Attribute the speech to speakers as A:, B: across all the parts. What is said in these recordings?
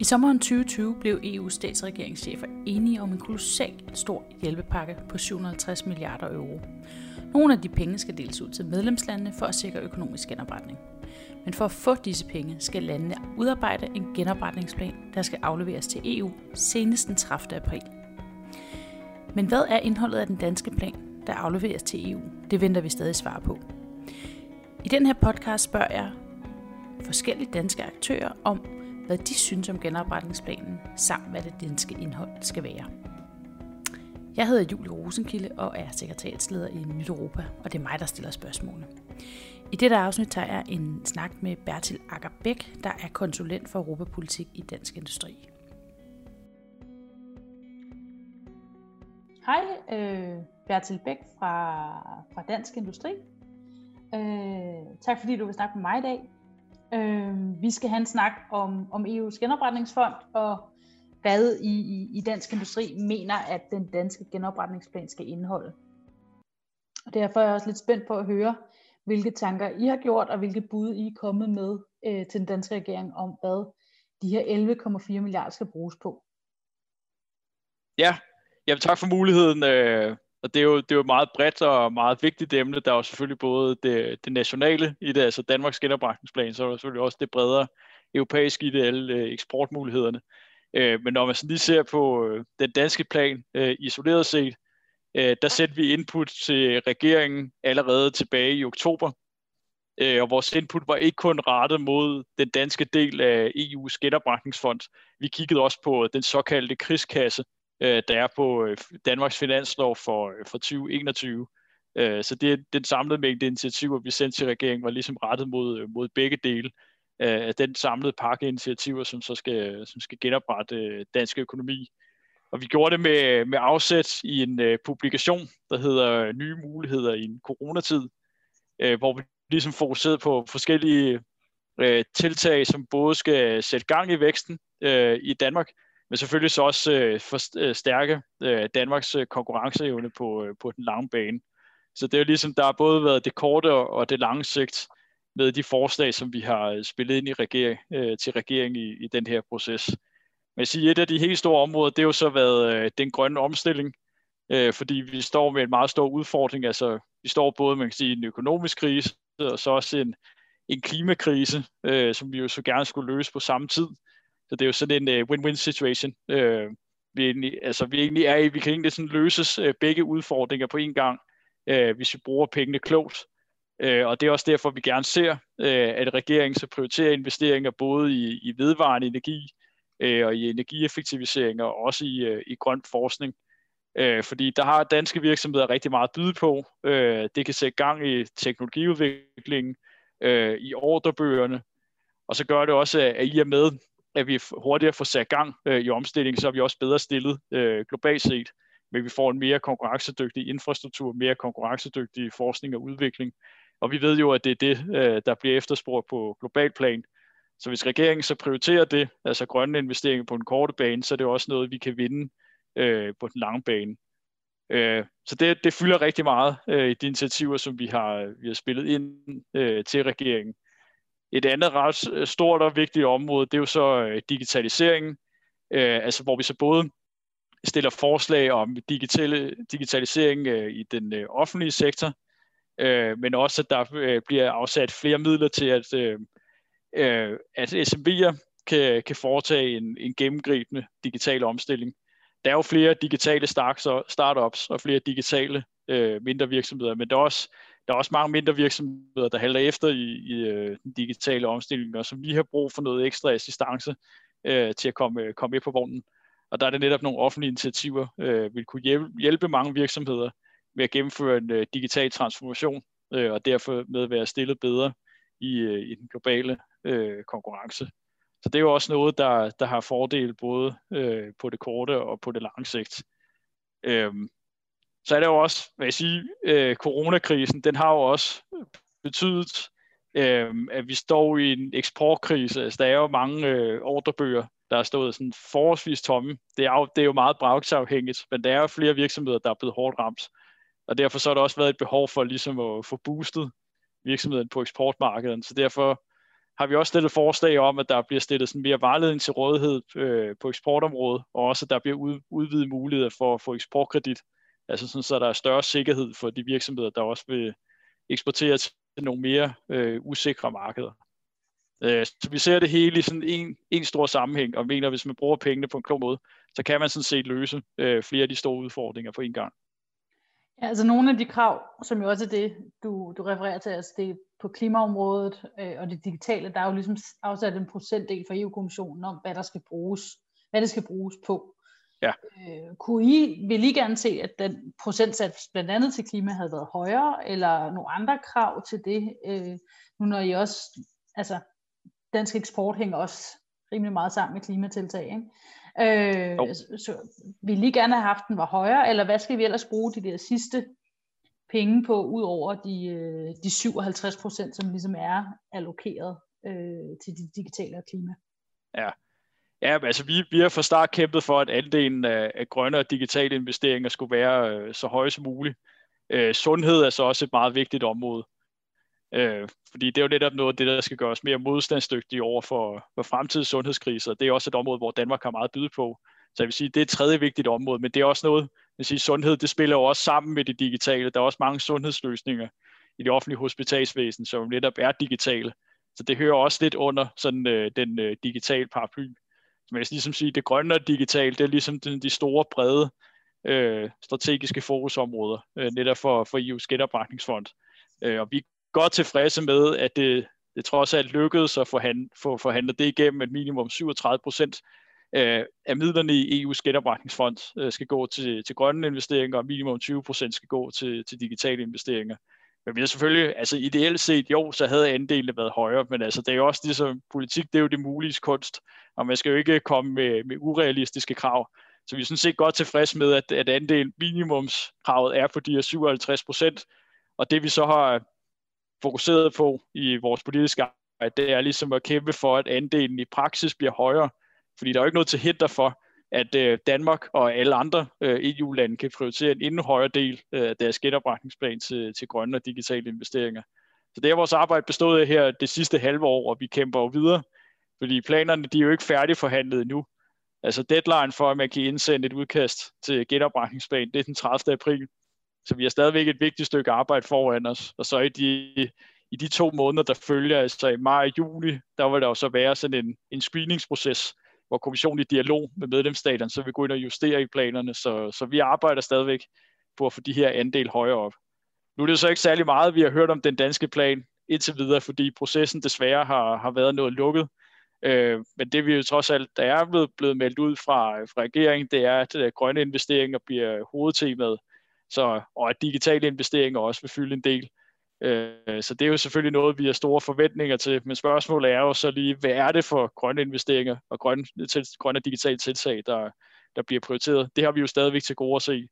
A: I sommeren 2020 blev EU's statsregeringschefer enige om en kolossal stor hjælpepakke på 750 milliarder euro. Nogle af de penge skal deles ud til medlemslandene for at sikre økonomisk genopretning. Men for at få disse penge skal landene udarbejde en genopretningsplan, der skal afleveres til EU senest den 30. april. Men hvad er indholdet af den danske plan, der afleveres til EU? Det venter vi stadig svar på. I den her podcast spørger jeg forskellige danske aktører om, hvad de synes om genopretningsplanen, samt hvad det danske indhold skal være. Jeg hedder Julie Rosenkilde og er sekretariatsleder i Nyt Europa, og det er mig, der stiller spørgsmålene. I dette afsnit tager jeg en snak med Bertil Ackerbæk, der er konsulent for Europapolitik i Dansk Industri. Hej, øh, Bertil Bæk fra, fra Dansk Industri. Øh, tak fordi du vil snakke med mig i dag. Øh, vi skal have en snak om, om EU's genopretningsfond og hvad I, i, i dansk industri mener, at den danske genopretningsplan skal indeholde. Og derfor er jeg også lidt spændt på at høre, hvilke tanker I har gjort, og hvilke bud I er kommet med øh, til den danske regering om, hvad de her 11,4 milliarder skal bruges på.
B: Ja, jamen tak for muligheden. Øh, og det er, jo, det er jo et meget bredt og meget vigtigt emne. Der er jo selvfølgelig både det, det nationale i det, altså Danmarks genopretningsplan, så er der selvfølgelig også det bredere europæiske i det, alle øh, eksportmulighederne. Øh, men når man sådan lige ser på øh, den danske plan øh, isoleret set, øh, der sendte vi input til regeringen allerede tilbage i oktober. Øh, og vores input var ikke kun rettet mod den danske del af EU's genopretningsfond. Vi kiggede også på den såkaldte krigskasse, øh, der er på øh, Danmarks finanslov for, øh, for 2021. Øh, så det, den samlede mængde initiativer, vi sendte til regeringen, var ligesom rettet mod, øh, mod begge dele øh, af den samlede pakke initiativer, som så skal, som skal genoprette dansk økonomi. Og vi gjorde det med, med afsæt i en uh, publikation, der hedder Nye muligheder i en coronatid, uh, hvor vi ligesom fokuserede på forskellige uh, tiltag, som både skal sætte gang i væksten uh, i Danmark, men selvfølgelig så også øh, forstærke øh, øh, Danmarks øh, konkurrenceevne på, øh, på den lange bane. Så det er jo ligesom, der har både været det korte og det lange sigt med de forslag, som vi har øh, spillet ind i regering, øh, til regeringen i, i den her proces. Men jeg siger, et af de helt store områder, det har jo så været øh, den grønne omstilling, øh, fordi vi står med en meget stor udfordring. Altså, vi står både man kan sige, en økonomisk krise, og så også en, en klimakrise, øh, som vi jo så gerne skulle løse på samme tid. Så det er jo sådan en uh, win-win situation. Uh, vi, egentlig, altså, vi egentlig er i, vi kan egentlig sådan løses uh, begge udfordringer på en gang, uh, hvis vi bruger pengene klogt. Uh, og det er også derfor, vi gerne ser, uh, at regeringen så prioriterer investeringer både i, i vedvarende energi uh, og i energieffektiviseringer, og også i, uh, i grøn forskning. Uh, fordi der har danske virksomheder rigtig meget at byde på. Uh, det kan sætte gang i teknologiudviklingen, uh, i ordrebøgerne, og så gør det også, at I er med, at vi hurtigere får sat gang øh, i omstillingen, så er vi også bedre stillet øh, globalt set, men vi får en mere konkurrencedygtig infrastruktur, mere konkurrencedygtig forskning og udvikling. Og vi ved jo, at det er det, øh, der bliver efterspurgt på global plan. Så hvis regeringen så prioriterer det, altså grønne investeringer på den korte bane, så er det også noget, vi kan vinde øh, på den lange bane. Øh, så det, det fylder rigtig meget øh, i de initiativer, som vi har, vi har spillet ind øh, til regeringen. Et andet ret øh, stort og vigtigt område, det er jo så øh, digitaliseringen, øh, altså hvor vi så både stiller forslag om digitale, digitalisering øh, i den øh, offentlige sektor, øh, men også at der øh, bliver afsat flere midler til, at, øh, øh at SMB'er kan, kan foretage en, en gennemgribende digital omstilling. Der er jo flere digitale startups og flere digitale øh, mindre virksomheder, men der er også der er også mange mindre virksomheder, der halter efter i, i øh, den digitale omstilling, og som lige har brug for noget ekstra assistance øh, til at komme, øh, komme med på vognen. Og der er det netop nogle offentlige initiativer, øh, vil kunne hjælpe, hjælpe mange virksomheder med at gennemføre en øh, digital transformation, øh, og derfor med at være stillet bedre i, øh, i den globale øh, konkurrence. Så det er jo også noget, der, der har fordel både øh, på det korte og på det lange sigt. Øhm, så er det jo også, hvad jeg sige, øh, coronakrisen, den har jo også betydet, øh, at vi står i en eksportkrise. Altså, der er jo mange øh, ordrebøger, der er stået sådan forholdsvis tomme. Det er jo, det er jo meget brancheafhængigt, men der er jo flere virksomheder, der er blevet hårdt ramt. Og derfor så har der også været et behov for ligesom at få boostet virksomheden på eksportmarkedet. Så derfor har vi også stillet forslag om, at der bliver stillet sådan mere vejledning til rådighed øh, på eksportområdet, og også at der bliver ud, udvidet muligheder for at få eksportkredit, altså sådan, så der er større sikkerhed for de virksomheder, der også vil eksportere til nogle mere øh, usikre markeder. Øh, så vi ser det hele i sådan en, en stor sammenhæng, og mener, at hvis man bruger pengene på en klog måde, så kan man sådan set løse øh, flere af de store udfordringer på en gang.
A: Ja, altså nogle af de krav, som jo også er det, du, du refererer til, altså det på klimaområdet øh, og det digitale, der er jo ligesom afsat en procentdel for EU-kommissionen om, hvad der skal bruges, hvad det skal bruges på.
B: Ja.
A: Øh, kunne I, vil I gerne se, at den procentsats blandt andet til klima havde været højere, eller nogle andre krav til det, øh, nu når I også, altså dansk eksport hænger også rimelig meget sammen med klimatiltag, ikke? Øh, oh. så vi lige gerne have haft den var højere, eller hvad skal vi ellers bruge de der sidste penge på, ud over de, øh, de 57 procent, som ligesom er allokeret øh, til de digitale og klima?
B: Ja, Ja, altså vi, vi har fra start kæmpet for, at andelen af, af grønne og digitale investeringer skulle være øh, så høj som muligt. Øh, sundhed er så også et meget vigtigt område. Øh, fordi det er jo netop noget af det, der skal gøre os mere modstandsdygtige over for, for fremtidige sundhedskriser. Det er også et område, hvor Danmark har meget at byde på. Så jeg vil sige, det er et tredje vigtigt område, men det er også noget, jeg sige, sundhed, det spiller jo også sammen med det digitale. Der er også mange sundhedsløsninger i det offentlige hospitalsvæsen, som netop er digitale. Så det hører også lidt under sådan øh, den øh, digitale paraply. Så man skal ligesom sige, det grønne og digitale, det er ligesom de, de store, brede øh, strategiske fokusområder, øh, netop for, for EU's genopretningsfond. Øh, og vi godt tilfredse med, at det, det trods alt lykkedes at forhandle, få forhandlet det igennem, at minimum 37 procent øh, af midlerne i EU's genopretningsfond øh, skal gå til, til grønne investeringer, og minimum 20 procent skal gå til, til digitale investeringer. Men vi er selvfølgelig, altså ideelt set, jo, så havde andelene været højere, men altså det er jo også ligesom, politik, det er jo det mulige kunst, og man skal jo ikke komme med, med urealistiske krav. Så vi er sådan set godt tilfredse med, at, at andel minimumskravet er på de her 57 procent, og det vi så har fokuseret på i vores politiske arbejde, det er ligesom at kæmpe for, at andelen i praksis bliver højere. Fordi der er jo ikke noget til hinder for, at øh, Danmark og alle andre øh, EU-lande kan prioritere en endnu højere del øh, deres genopretningsplan til, til grønne og digitale investeringer. Så det er vores arbejde bestået af her det sidste halve år, og vi kæmper jo videre, fordi planerne de er jo ikke færdigforhandlet endnu. Altså deadline for, at man kan indsende et udkast til genopretningsplan, det er den 30. april. Så vi har stadigvæk et vigtigt stykke arbejde foran os. Og så i de, i de to måneder, der følger, altså i maj og juli, der vil der jo så være sådan en, en screeningsproces, hvor kommissionen i dialog med medlemsstaterne, så vi går ind og justerer i planerne. Så, så vi arbejder stadigvæk på at få de her andel højere op. Nu er det så ikke særlig meget, vi har hørt om den danske plan indtil videre, fordi processen desværre har, har været noget lukket. Øh, men det vi jo trods alt, der er blevet, blevet meldt ud fra, fra regeringen, det er, at øh, grønne investeringer bliver hovedtemaet så, og at digitale investeringer også vil fylde en del. Øh, så det er jo selvfølgelig noget, vi har store forventninger til, men spørgsmålet er jo så lige, hvad er det for grønne investeringer og grønne, til, grønne digitale tiltag, der, der bliver prioriteret? Det har vi jo stadigvæk til gode at se.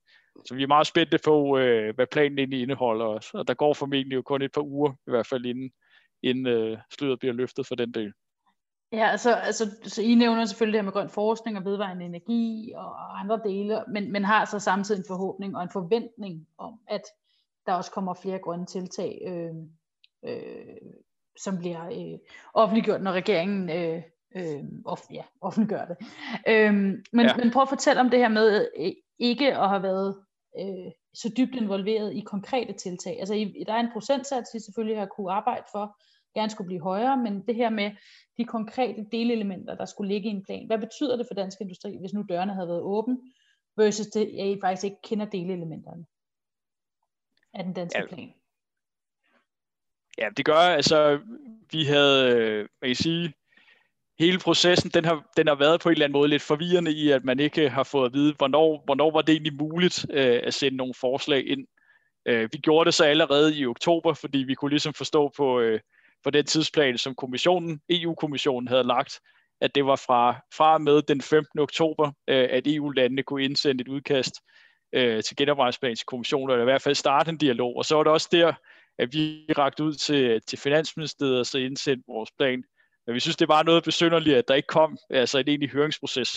B: Så vi er meget spændte på, øh, hvad planen egentlig indeholder, og der går formentlig jo kun et par uger, i hvert fald inden, inden øh, sløret bliver løftet for den del.
A: Ja, altså, altså så I nævner selvfølgelig det her med grøn forskning og vedvarende energi og andre dele, men, men har så samtidig en forhåbning og en forventning om, at der også kommer flere grønne tiltag, øh, øh, som bliver øh, offentliggjort, når regeringen øh, øh, off, ja, offentliggør det. Øh, men, ja. men prøv at fortælle om det her med øh, ikke at have været øh, så dybt involveret i konkrete tiltag. Altså I, der er en procentsats, I selvfølgelig har kunne arbejde for, gerne skulle blive højere, men det her med de konkrete delelementer, der skulle ligge i en plan. Hvad betyder det for dansk industri, hvis nu dørene havde været åbne, versus det, at I faktisk ikke kender delelementerne af den danske ja. plan?
B: Ja, det gør, altså, vi havde, øh, man kan sige, hele processen, den har, den har været på en eller anden måde lidt forvirrende i, at man ikke har fået at vide, hvornår, hvornår var det egentlig muligt øh, at sende nogle forslag ind. Øh, vi gjorde det så allerede i oktober, fordi vi kunne ligesom forstå på, øh, på den tidsplan, som kommissionen, EU-kommissionen havde lagt, at det var fra, fra med den 15. oktober, øh, at EU-landene kunne indsende et udkast øh, til genopretningsplanen til kommissionen, eller i hvert fald starte en dialog. Og så var det også der, at vi rakte ud til, til Finansministeriet og så indsendte vores plan. Men vi synes, det var noget besynderligt, at der ikke kom altså en egentlig høringsproces.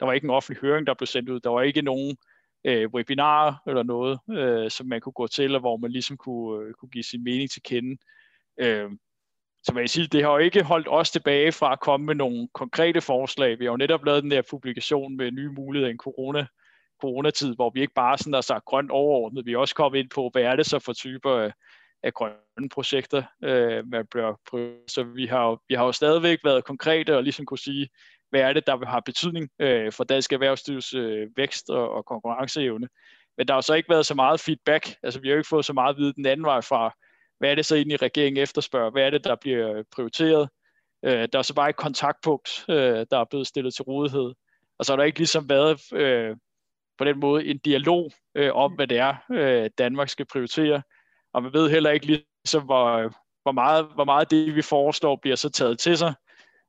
B: Der var ikke en offentlig høring, der blev sendt ud. Der var ikke nogen øh, webinarer eller noget, øh, som man kunne gå til, og hvor man ligesom kunne, øh, kunne give sin mening til kende. Øh, så man kan sige, det har jo ikke holdt os tilbage fra at komme med nogle konkrete forslag. Vi har jo netop lavet den der publikation med nye muligheder i en corona, coronatid, hvor vi ikke bare sådan har sagt grønt overordnet, vi er også kommet ind på, hvad er det så for typer af, af grønne projekter, øh, man bør prøve. Så vi har, vi har jo stadigvæk været konkrete og ligesom kunne sige, hvad er det, der har betydning øh, for dansk erhvervslivs øh, vækst og, og konkurrenceevne. Men der har jo så ikke været så meget feedback, altså vi har jo ikke fået så meget at vide den anden vej fra, hvad er det så egentlig regeringen efterspørger, hvad er det, der bliver øh, prioriteret. Øh, der er så bare et kontaktpunkt, øh, der er blevet stillet til rådighed. Og så har der ikke ligesom været øh, på den måde en dialog øh, om, hvad det er, øh, Danmark skal prioritere. Og man ved heller ikke ligesom, hvor, hvor, meget, hvor meget det, vi foreslår, bliver så taget til sig.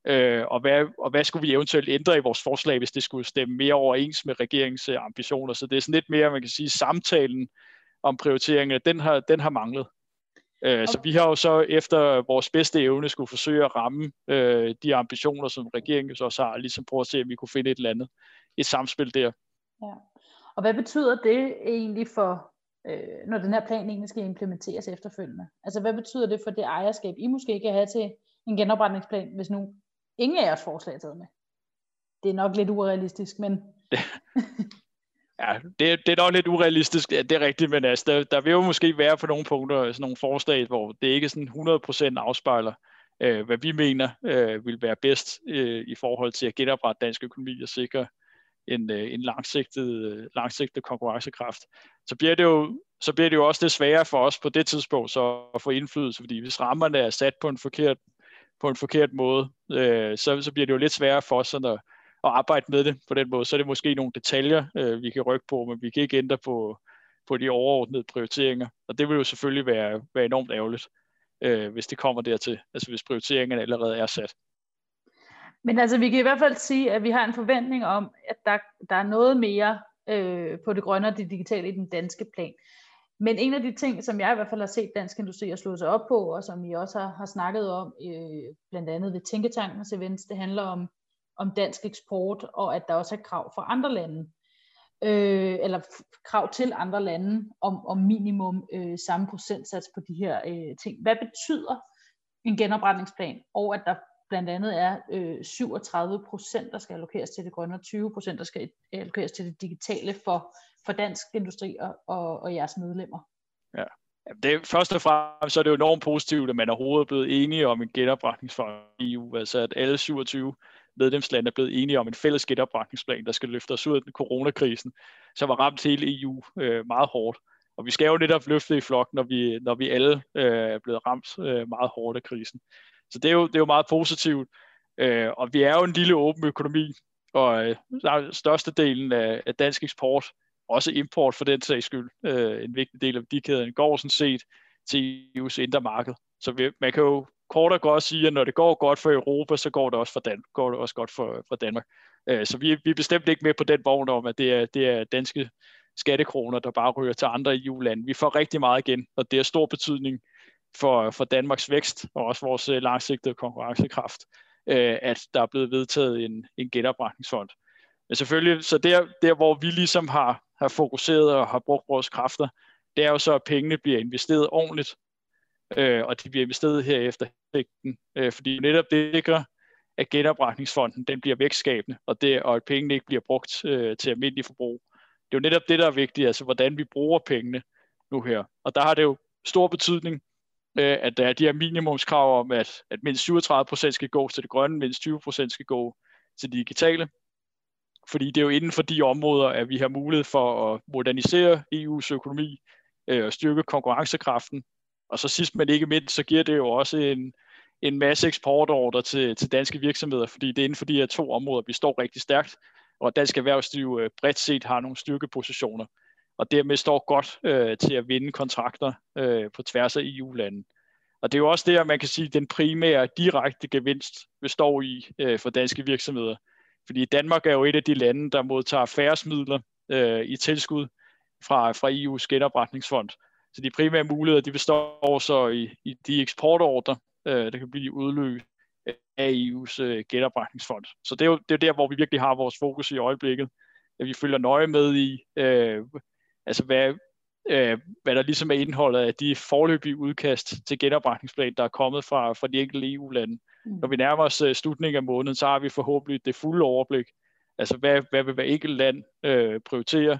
B: Øh, og, hvad, og hvad skulle vi eventuelt ændre i vores forslag, hvis det skulle stemme mere overens med regeringens øh, ambitioner. Så det er sådan lidt mere, man kan sige, samtalen om prioriteringerne, den har, den har manglet. Øh, okay. Så vi har jo så efter vores bedste evne skulle forsøge at ramme øh, de ambitioner, som regeringen så også har, ligesom prøve at se, om vi kunne finde et eller andet, et samspil der. Ja.
A: Og hvad betyder det egentlig for, øh, når den her plan egentlig skal implementeres efterfølgende? Altså hvad betyder det for det ejerskab, I måske kan have til en genopretningsplan, hvis nu ingen af jeres forslag er taget med? Det er nok lidt urealistisk, men...
B: Ja, det, det er nok lidt urealistisk, ja, det er rigtigt, men altså, der, der vil jo måske være på nogle punkter sådan nogle forslag, hvor det ikke sådan 100% afspejler, øh, hvad vi mener øh, vil være bedst øh, i forhold til at genoprette dansk økonomi og sikre en, øh, en langsigtet, øh, langsigtet konkurrencekraft. Så bliver, det jo, så bliver det jo også det sværere for os på det tidspunkt så at få indflydelse, fordi hvis rammerne er sat på en forkert, på en forkert måde, øh, så, så bliver det jo lidt sværere for os sådan at at arbejde med det på den måde. Så er det måske nogle detaljer, øh, vi kan rykke på, men vi kan ikke ændre på, på de overordnede prioriteringer. Og det vil jo selvfølgelig være, være enormt ærgerligt, øh, hvis det kommer dertil, altså hvis prioriteringerne allerede er sat.
A: Men altså, vi kan i hvert fald sige, at vi har en forventning om, at der, der er noget mere øh, på det grønne og det digitale i den danske plan. Men en af de ting, som jeg i hvert fald har set Dansk Industri at slå sig op på, og som I også har, har snakket om, øh, blandt andet ved Tænketankens events, det handler om om dansk eksport, og at der også er krav fra andre lande, øh, eller krav til andre lande om, om minimum øh, samme procentsats på de her øh, ting. Hvad betyder en genopretningsplan, og at der blandt andet er øh, 37 procent, der skal allokeres til det grønne, og 20 procent, der skal allokeres til det digitale for, for dansk industri og, og, og jeres medlemmer?
B: Ja. Det, først og fremmest så er det jo enormt positivt, at man overhovedet er blevet enige om en genopretningsfond i EU, altså at alle 27 medlemslande er blevet enige om en fælles genopretningsplan, der skal løfte os ud af den coronakrisen, som var ramt hele EU øh, meget hårdt. Og vi skal jo netop løfte i flok, når vi, når vi alle øh, er blevet ramt øh, meget hårdt af krisen. Så det er jo, det er jo meget positivt. Øh, og vi er jo en lille åben økonomi, og øh, størstedelen af, af dansk eksport, også import for den sags skyld, øh, en vigtig del af værdikæden, går sådan set til EU's indre marked. Så vi, man kan jo kort og godt sige, at når det går godt for Europa, så går det også for, Dan- går det også godt for, for Danmark. Øh, så vi, vi er bestemt ikke med på den vogn om, at det er, det er danske skattekroner, der bare ryger til andre EU-lande. Vi får rigtig meget igen, og det har stor betydning for, for Danmarks vækst og også vores øh, langsigtede konkurrencekraft, øh, at der er blevet vedtaget en, en genopretningsfond. Men selvfølgelig, så der, der hvor vi ligesom har, har fokuseret og har brugt vores kræfter, det er jo så, at pengene bliver investeret ordentligt, øh, og de bliver investeret her efter hægten, øh, fordi netop det sikrer, at genopretningsfonden den bliver vækstskabende, og, det, og at pengene ikke bliver brugt øh, til almindelig forbrug. Det er jo netop det, der er vigtigt, altså hvordan vi bruger pengene nu her. Og der har det jo stor betydning, øh, at der er de her minimumskrav om, at, at mindst 37% skal gå til det grønne, mindst 20% skal gå til det digitale. Fordi det er jo inden for de områder, at vi har mulighed for at modernisere EU's økonomi øh, og styrke konkurrencekraften. Og så sidst men ikke mindst, så giver det jo også en, en masse eksportordre til, til danske virksomheder, fordi det er inden for de her to områder, vi står rigtig stærkt, og dansk erhvervsliv øh, bredt set har nogle styrkepositioner, og dermed står godt øh, til at vinde kontrakter øh, på tværs af EU-landene. Og det er jo også det, at man kan sige, at den primære direkte gevinst består i øh, for danske virksomheder. Fordi Danmark er jo et af de lande, der modtager færre midler øh, i tilskud fra, fra EU's genopretningsfond. Så de primære muligheder, de består så i, i de eksportordre, øh, der kan blive udløst af EU's øh, genopretningsfond. Så det er jo det er der, hvor vi virkelig har vores fokus i øjeblikket. At vi følger nøje med i, øh, altså hvad, øh, hvad der ligesom er indholdet af de forløbige udkast til genopretningsplan, der er kommet fra, fra de enkelte EU-lande. Mm. Når vi nærmer os uh, slutningen af måneden, så har vi forhåbentlig det fulde overblik. Altså, hvad, hvad vil hver enkelt land øh, prioritere,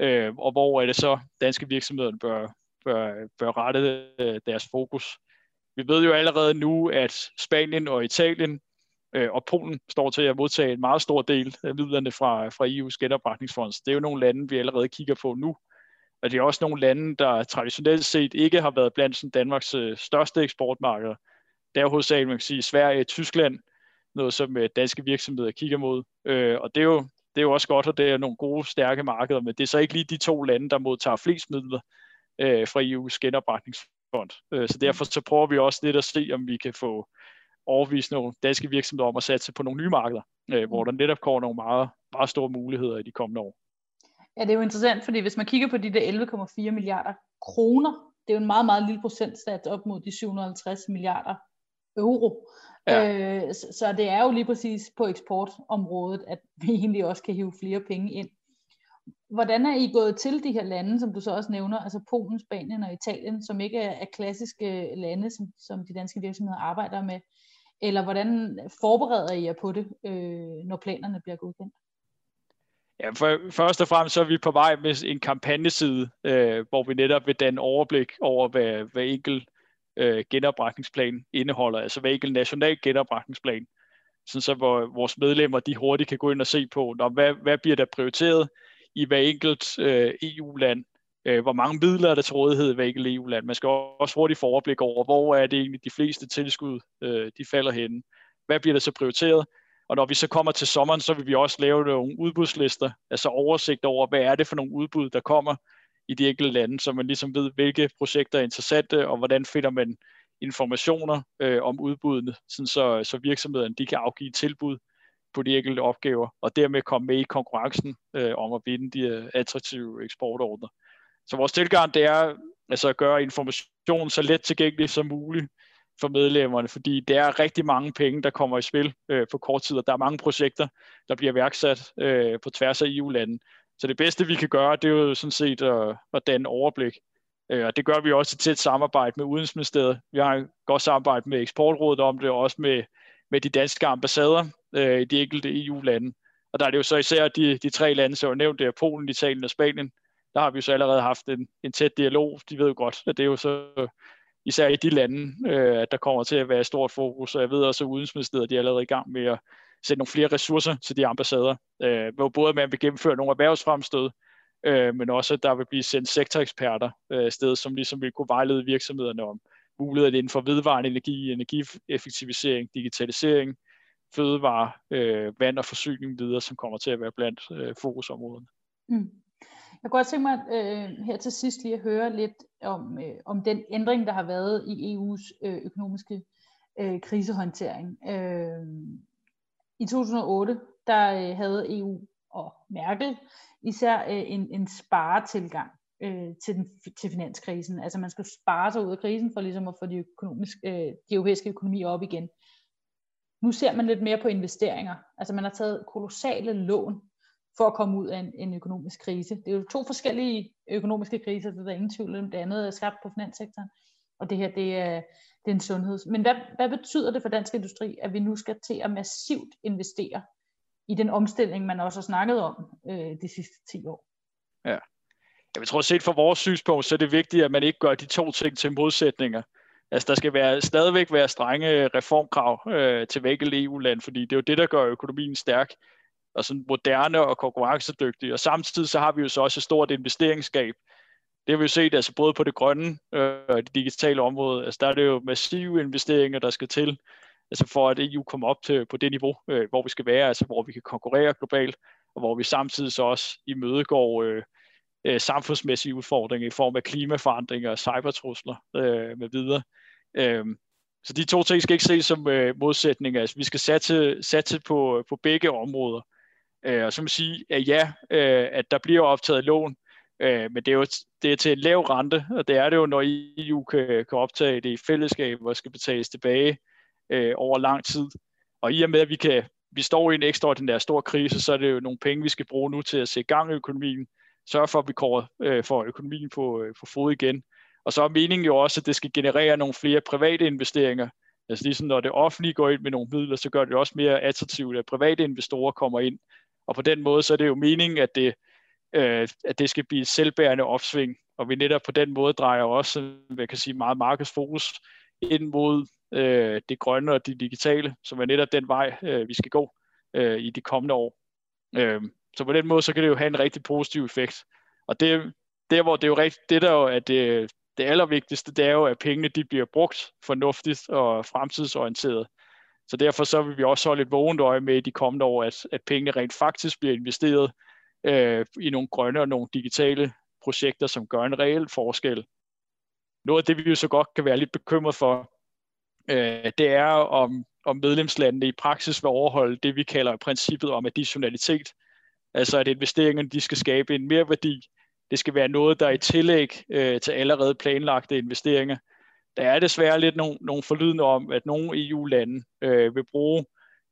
B: øh, og hvor er det så, danske virksomheder bør, bør, bør rette øh, deres fokus. Vi ved jo allerede nu, at Spanien og Italien øh, Øh, og Polen står til at modtage en meget stor del af midlerne fra, fra EU's genopretningsfond. Det er jo nogle lande, vi allerede kigger på nu. Og det er også nogle lande, der traditionelt set ikke har været blandt sådan Danmarks øh, største eksportmarkeder. Der er hovedsageligt, man kan sige, Sverige og Tyskland, noget som øh, danske virksomheder kigger mod. Øh, og det er, jo, det er jo også godt, at det er nogle gode, stærke markeder, men det er så ikke lige de to lande, der modtager flest midler fra EU's genopretningsfond. Så derfor så prøver vi også lidt at se, om vi kan få overvist nogle danske virksomheder om at satse på nogle nye markeder, øh, hvor der netop kommer nogle meget, meget store muligheder i de kommende år.
A: Ja, det er jo interessant, fordi hvis man kigger på de der 11,4 milliarder kroner, det er jo en meget, meget lille procentsats op mod de 750 milliarder euro. Ja. Øh, så, så det er jo lige præcis på eksportområdet, at vi egentlig også kan hive flere penge ind. Hvordan er I gået til de her lande, som du så også nævner, altså Polen, Spanien og Italien, som ikke er, er klassiske lande, som, som de danske virksomheder arbejder med? Eller hvordan forbereder I jer på det, øh, når planerne bliver godkendt?
B: Ja, for, først og fremmest så er vi på vej med en kampagneside, øh, hvor vi netop vil danne overblik over, hvad, hvad enkelt øh, genopretningsplan indeholder, altså hver enkelt national genopretningsplan, sådan så hvor vores medlemmer de hurtigt kan gå ind og se på, når, hvad, hvad bliver der prioriteret i hver enkelt øh, EU-land, øh, hvor mange midler er der til rådighed i hvilket EU-land. Man skal også hurtigt få overblik over, hvor er det egentlig de fleste tilskud, øh, de falder henne. Hvad bliver der så prioriteret? Og når vi så kommer til sommeren, så vil vi også lave nogle udbudslister, altså oversigt over, hvad er det for nogle udbud, der kommer i de enkelte lande, så man ligesom ved, hvilke projekter er interessante, og hvordan finder man informationer øh, om udbuddene, sådan så, så virksomhederne de kan afgive tilbud på de enkelte opgaver, og dermed komme med i konkurrencen øh, om at vinde de øh, attraktive eksportordner. Så vores tilgang det er altså at gøre information så let tilgængelig som muligt for medlemmerne, fordi der er rigtig mange penge, der kommer i spil øh, på kort tid, og der er mange projekter, der bliver værksat øh, på tværs af EU-landene. Så det bedste, vi kan gøre, det er jo sådan set at, at danne overblik. Øh, og det gør vi også i tæt samarbejde med Udenrigsministeriet. Vi har et godt samarbejde med Eksportrådet om det, og også med, med de danske ambassader øh, i de enkelte EU-lande. Og der er det jo så især de, de tre lande, som jeg nævnt, det er Polen, Italien og Spanien. Der har vi jo så allerede haft en, en tæt dialog. De ved jo godt, at det er jo så øh, især i de lande, øh, at der kommer til at være et stort fokus. Og jeg ved også, at Udenrigsministeriet de er allerede i gang med at sætte nogle flere ressourcer til de ambassader, øh, hvor både man vil gennemføre nogle erhvervsfremstød, øh, men også at der vil blive sendt sektoreksperter øh, sted, som ligesom vil kunne vejlede virksomhederne om muligheder inden for vedvarende energi, energieffektivisering, digitalisering, fødevare, øh, vand og forsyning videre, som kommer til at være blandt øh, fokusområderne. Mm.
A: Jeg kunne godt tænke mig øh, her til sidst lige at høre lidt om, øh, om den ændring, der har været i EU's øh, økonomiske øh, krisehåndtering. Øh, I 2008 der øh, havde EU og Merkel især øh, en, en sparetilgang øh, til, den, til finanskrisen. Altså man skulle spare sig ud af krisen for ligesom at få de, økonomiske, øh, de europæiske økonomier op igen. Nu ser man lidt mere på investeringer. Altså man har taget kolossale lån for at komme ud af en, en økonomisk krise. Det er jo to forskellige økonomiske kriser, det er der ingen tvivl om. Det andet er skabt på finanssektoren, og det her det er, det er en sundheds. Men hvad, hvad betyder det for dansk industri, at vi nu skal til at massivt investere i den omstilling, man også har snakket om øh, de sidste 10 år?
B: Ja. Jeg tror, set fra vores synspunkt, så er det vigtigt, at man ikke gør de to ting til modsætninger. Altså, der skal være, stadigvæk være strenge reformkrav øh, til hver EU-land, e fordi det er jo det, der gør økonomien stærk og sådan moderne og konkurrencedygtige. Og samtidig så har vi jo så også et stort investeringsgab. Det har vi jo set altså både på det grønne øh, og det digitale område. Altså der er det jo massive investeringer, der skal til, altså for at EU kommer op til på det niveau, øh, hvor vi skal være, altså hvor vi kan konkurrere globalt, og hvor vi samtidig så også imødegår øh, øh, samfundsmæssige udfordringer i form af klimaforandringer og cybertrusler øh, med videre. Øh, så de to ting skal ikke ses som øh, modsætninger. Altså, vi skal satse, satse på, på begge områder. Øh, og så må sige, at ja, øh, at der bliver optaget lån, øh, men det er jo det er til en lav rente, og det er det jo, når EU kan, kan optage det i fællesskab, hvor skal betales tilbage øh, over lang tid. Og i og med, at vi, kan, vi står i en ekstraordinær stor krise, så er det jo nogle penge, vi skal bruge nu til at sætte gang i økonomien, sørge for, at vi kommer, øh, får økonomien på, øh, på fod igen. Og så er meningen jo også, at det skal generere nogle flere private investeringer. Altså ligesom når det offentlige går ind med nogle midler, så gør det også mere attraktivt, at private investorer kommer ind. Og på den måde, så er det jo meningen, at det, øh, at det skal blive et selvbærende opsving. Og vi netop på den måde drejer også, hvad kan sige, meget markedsfokus ind mod øh, det grønne og det digitale, som er netop den vej, øh, vi skal gå øh, i de kommende år. Øh, så på den måde, så kan det jo have en rigtig positiv effekt. Og det, der, hvor det er jo rigtigt, det der jo er det, det allervigtigste, det er jo, at pengene de bliver brugt fornuftigt og fremtidsorienteret. Så derfor så vil vi også holde et vågent øje med i de kommende år, at, at pengene rent faktisk bliver investeret øh, i nogle grønne og nogle digitale projekter, som gør en reel forskel. Noget af det, vi jo så godt kan være lidt bekymret for, øh, det er, om, om medlemslandene i praksis vil overholde det, vi kalder princippet om additionalitet. Altså at investeringerne de skal skabe en mere værdi. Det skal være noget, der er i tillæg øh, til allerede planlagte investeringer. Der er desværre lidt nogle, nogle forlydende om, at nogle EU-lande øh, vil bruge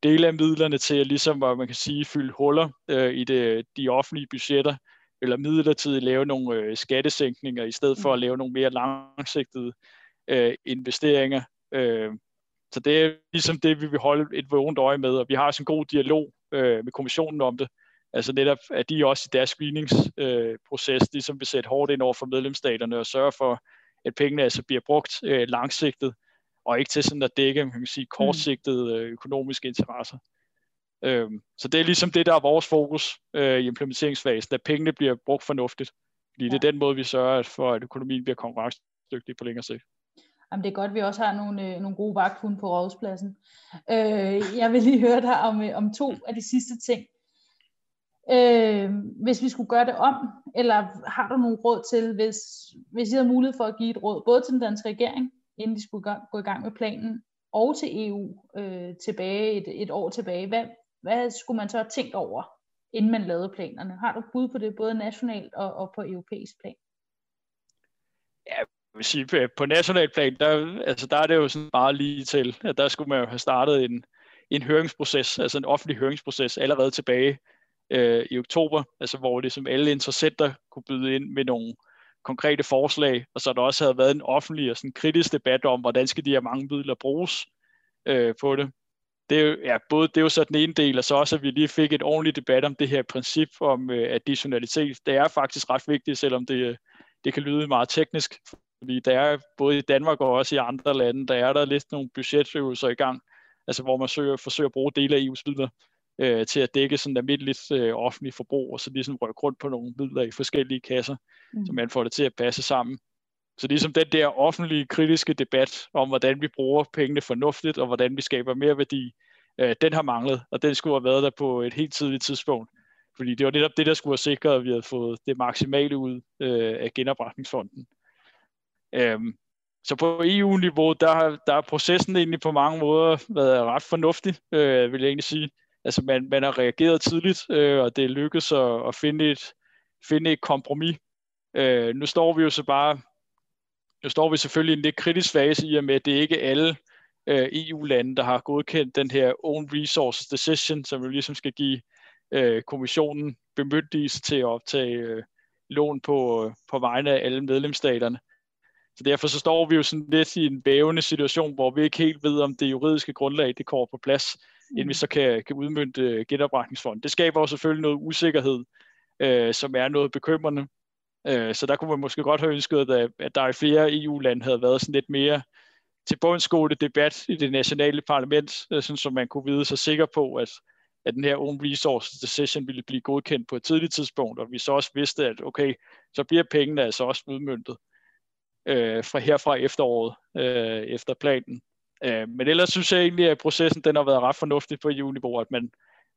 B: dele af midlerne til at ligesom, hvad man kan sige, fylde huller øh, i det, de offentlige budgetter, eller midlertidigt lave nogle øh, skattesænkninger, i stedet for at lave nogle mere langsigtede øh, investeringer. Øh, så det er ligesom det, vi vil holde et vågent øje med, og vi har også en god dialog øh, med kommissionen om det. Altså netop, at de også i deres screeningsproces øh, ligesom vil sætte hårdt ind over for medlemsstaterne og sørge for, at pengene altså bliver brugt øh, langsigtet, og ikke til sådan at dække man kan sige, kortsigtede øh, økonomiske interesser. Øhm, så det er ligesom det, der er vores fokus øh, i implementeringsfasen, at pengene bliver brugt fornuftigt. Fordi ja. det er den måde, vi sørger for, at økonomien bliver konkurrencedygtig på længere sigt.
A: Jamen, det er godt, at vi også har nogle, øh, nogle gode vagthunde på rådspladsen. Øh, jeg vil lige høre dig om, øh, om to af de sidste ting. Øh, hvis vi skulle gøre det om, eller har du nogle råd til, hvis, hvis I havde mulighed for at give et råd, både til den danske regering, inden de skulle gå i gang med planen, og til EU øh, tilbage et, et år tilbage. Hvad, hvad skulle man så have tænkt over, inden man lavede planerne? Har du bud på det, både nationalt og, og på europæisk plan?
B: Ja, jeg vil sige, øh, på national plan, der, altså der er det jo sådan bare lige til, at der skulle man jo have startet en, en høringsproces, altså en offentlig høringsproces allerede tilbage øh, i oktober, altså hvor det som alle interessenter kunne byde ind med nogle konkrete forslag, og så der også havde været en offentlig og sådan kritisk debat om, hvordan skal de her mange midler bruges øh, på det. Det er, jo, ja, både, det er jo så den ene del, og så også, at vi lige fik et ordentligt debat om det her princip om øh, additionalitet. Det er faktisk ret vigtigt, selvom det, øh, det kan lyde meget teknisk, fordi der er både i Danmark og også i andre lande, der er der lidt nogle budgetøvelser i gang, altså hvor man søger, forsøger at bruge dele af EU's midler øh, til at dække sådan almindeligt øh, offentligt forbrug, og så ligesom rykke rundt på nogle midler i forskellige kasser, mm. så man får det til at passe sammen. Så ligesom den der offentlige kritiske debat om, hvordan vi bruger pengene fornuftigt, og hvordan vi skaber mere værdi, øh, den har manglet, og den skulle have været der på et helt tidligt tidspunkt. Fordi det var netop det, der skulle have sikret, at vi havde fået det maksimale ud øh, af genopretningsfonden. Øhm, så på EU-niveau, der har, der har processen egentlig på mange måder været ret fornuftig, øh, vil jeg egentlig sige. Altså man, man har reageret tidligt, øh, og det er lykkedes at, at finde, et, finde et kompromis. Øh, nu står vi jo så bare, nu står vi selvfølgelig i en lidt kritisk fase i og med, at det ikke er alle øh, EU-lande, der har godkendt den her Own Resources Decision, som jo ligesom skal give øh, kommissionen bemyndigelse til at optage øh, lån på, på vegne af alle medlemsstaterne. Så derfor så står vi jo sådan lidt i en bævende situation, hvor vi ikke helt ved, om det juridiske grundlag det kommer på plads inden vi så kan, kan udmynde øh, genopretningsfonden. Det skaber jo selvfølgelig noget usikkerhed, øh, som er noget bekymrende. Øh, så der kunne man måske godt have ønsket, at, at der i flere EU-lande havde været sådan lidt mere til bundsgående debat i det nationale parlament, øh, sådan, så man kunne vide sig sikker på, at, at den her Own Resources Decision ville blive godkendt på et tidligt tidspunkt, og vi så også vidste, at okay, så bliver pengene altså også udmyndtet øh, fra herfra efteråret, øh, efter planen. Øh, men ellers synes jeg egentlig, at processen den har været ret fornuftig på EU-niveau, at man,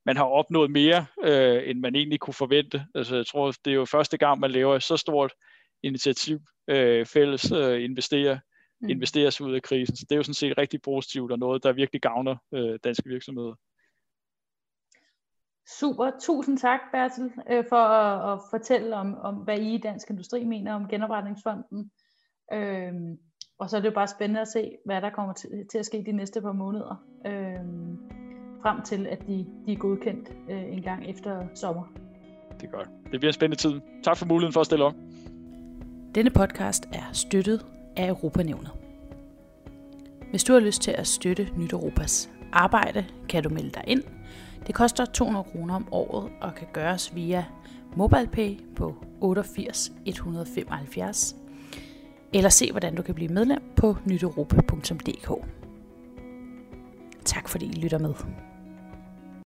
B: man har opnået mere, øh, end man egentlig kunne forvente. Altså, jeg tror, det er jo første gang, man laver så stort initiativ, øh, fælles øh, investere, mm. investeres ud af krisen. Så det er jo sådan set rigtig positivt, og noget, der virkelig gavner øh, danske virksomheder.
A: Super. Tusind tak, Bertel, øh, for at, at fortælle om, om, hvad I i Dansk Industri mener om genopretningsfonden. Øh, og så er det jo bare spændende at se, hvad der kommer til, til at ske de næste par måneder, øh, frem til at de, de er godkendt øh, en gang efter sommer.
B: Det er godt. Det bliver en spændende tid. Tak for muligheden for at stille op.
A: Denne podcast er støttet af Europanævnet. Hvis du har lyst til at støtte Nyt Europas arbejde, kan du melde dig ind. Det koster 200 kroner om året og kan gøres via MobilePay på 88 175 eller se, hvordan du kan blive medlem på nyteuropa.dk. Tak fordi I lytter med.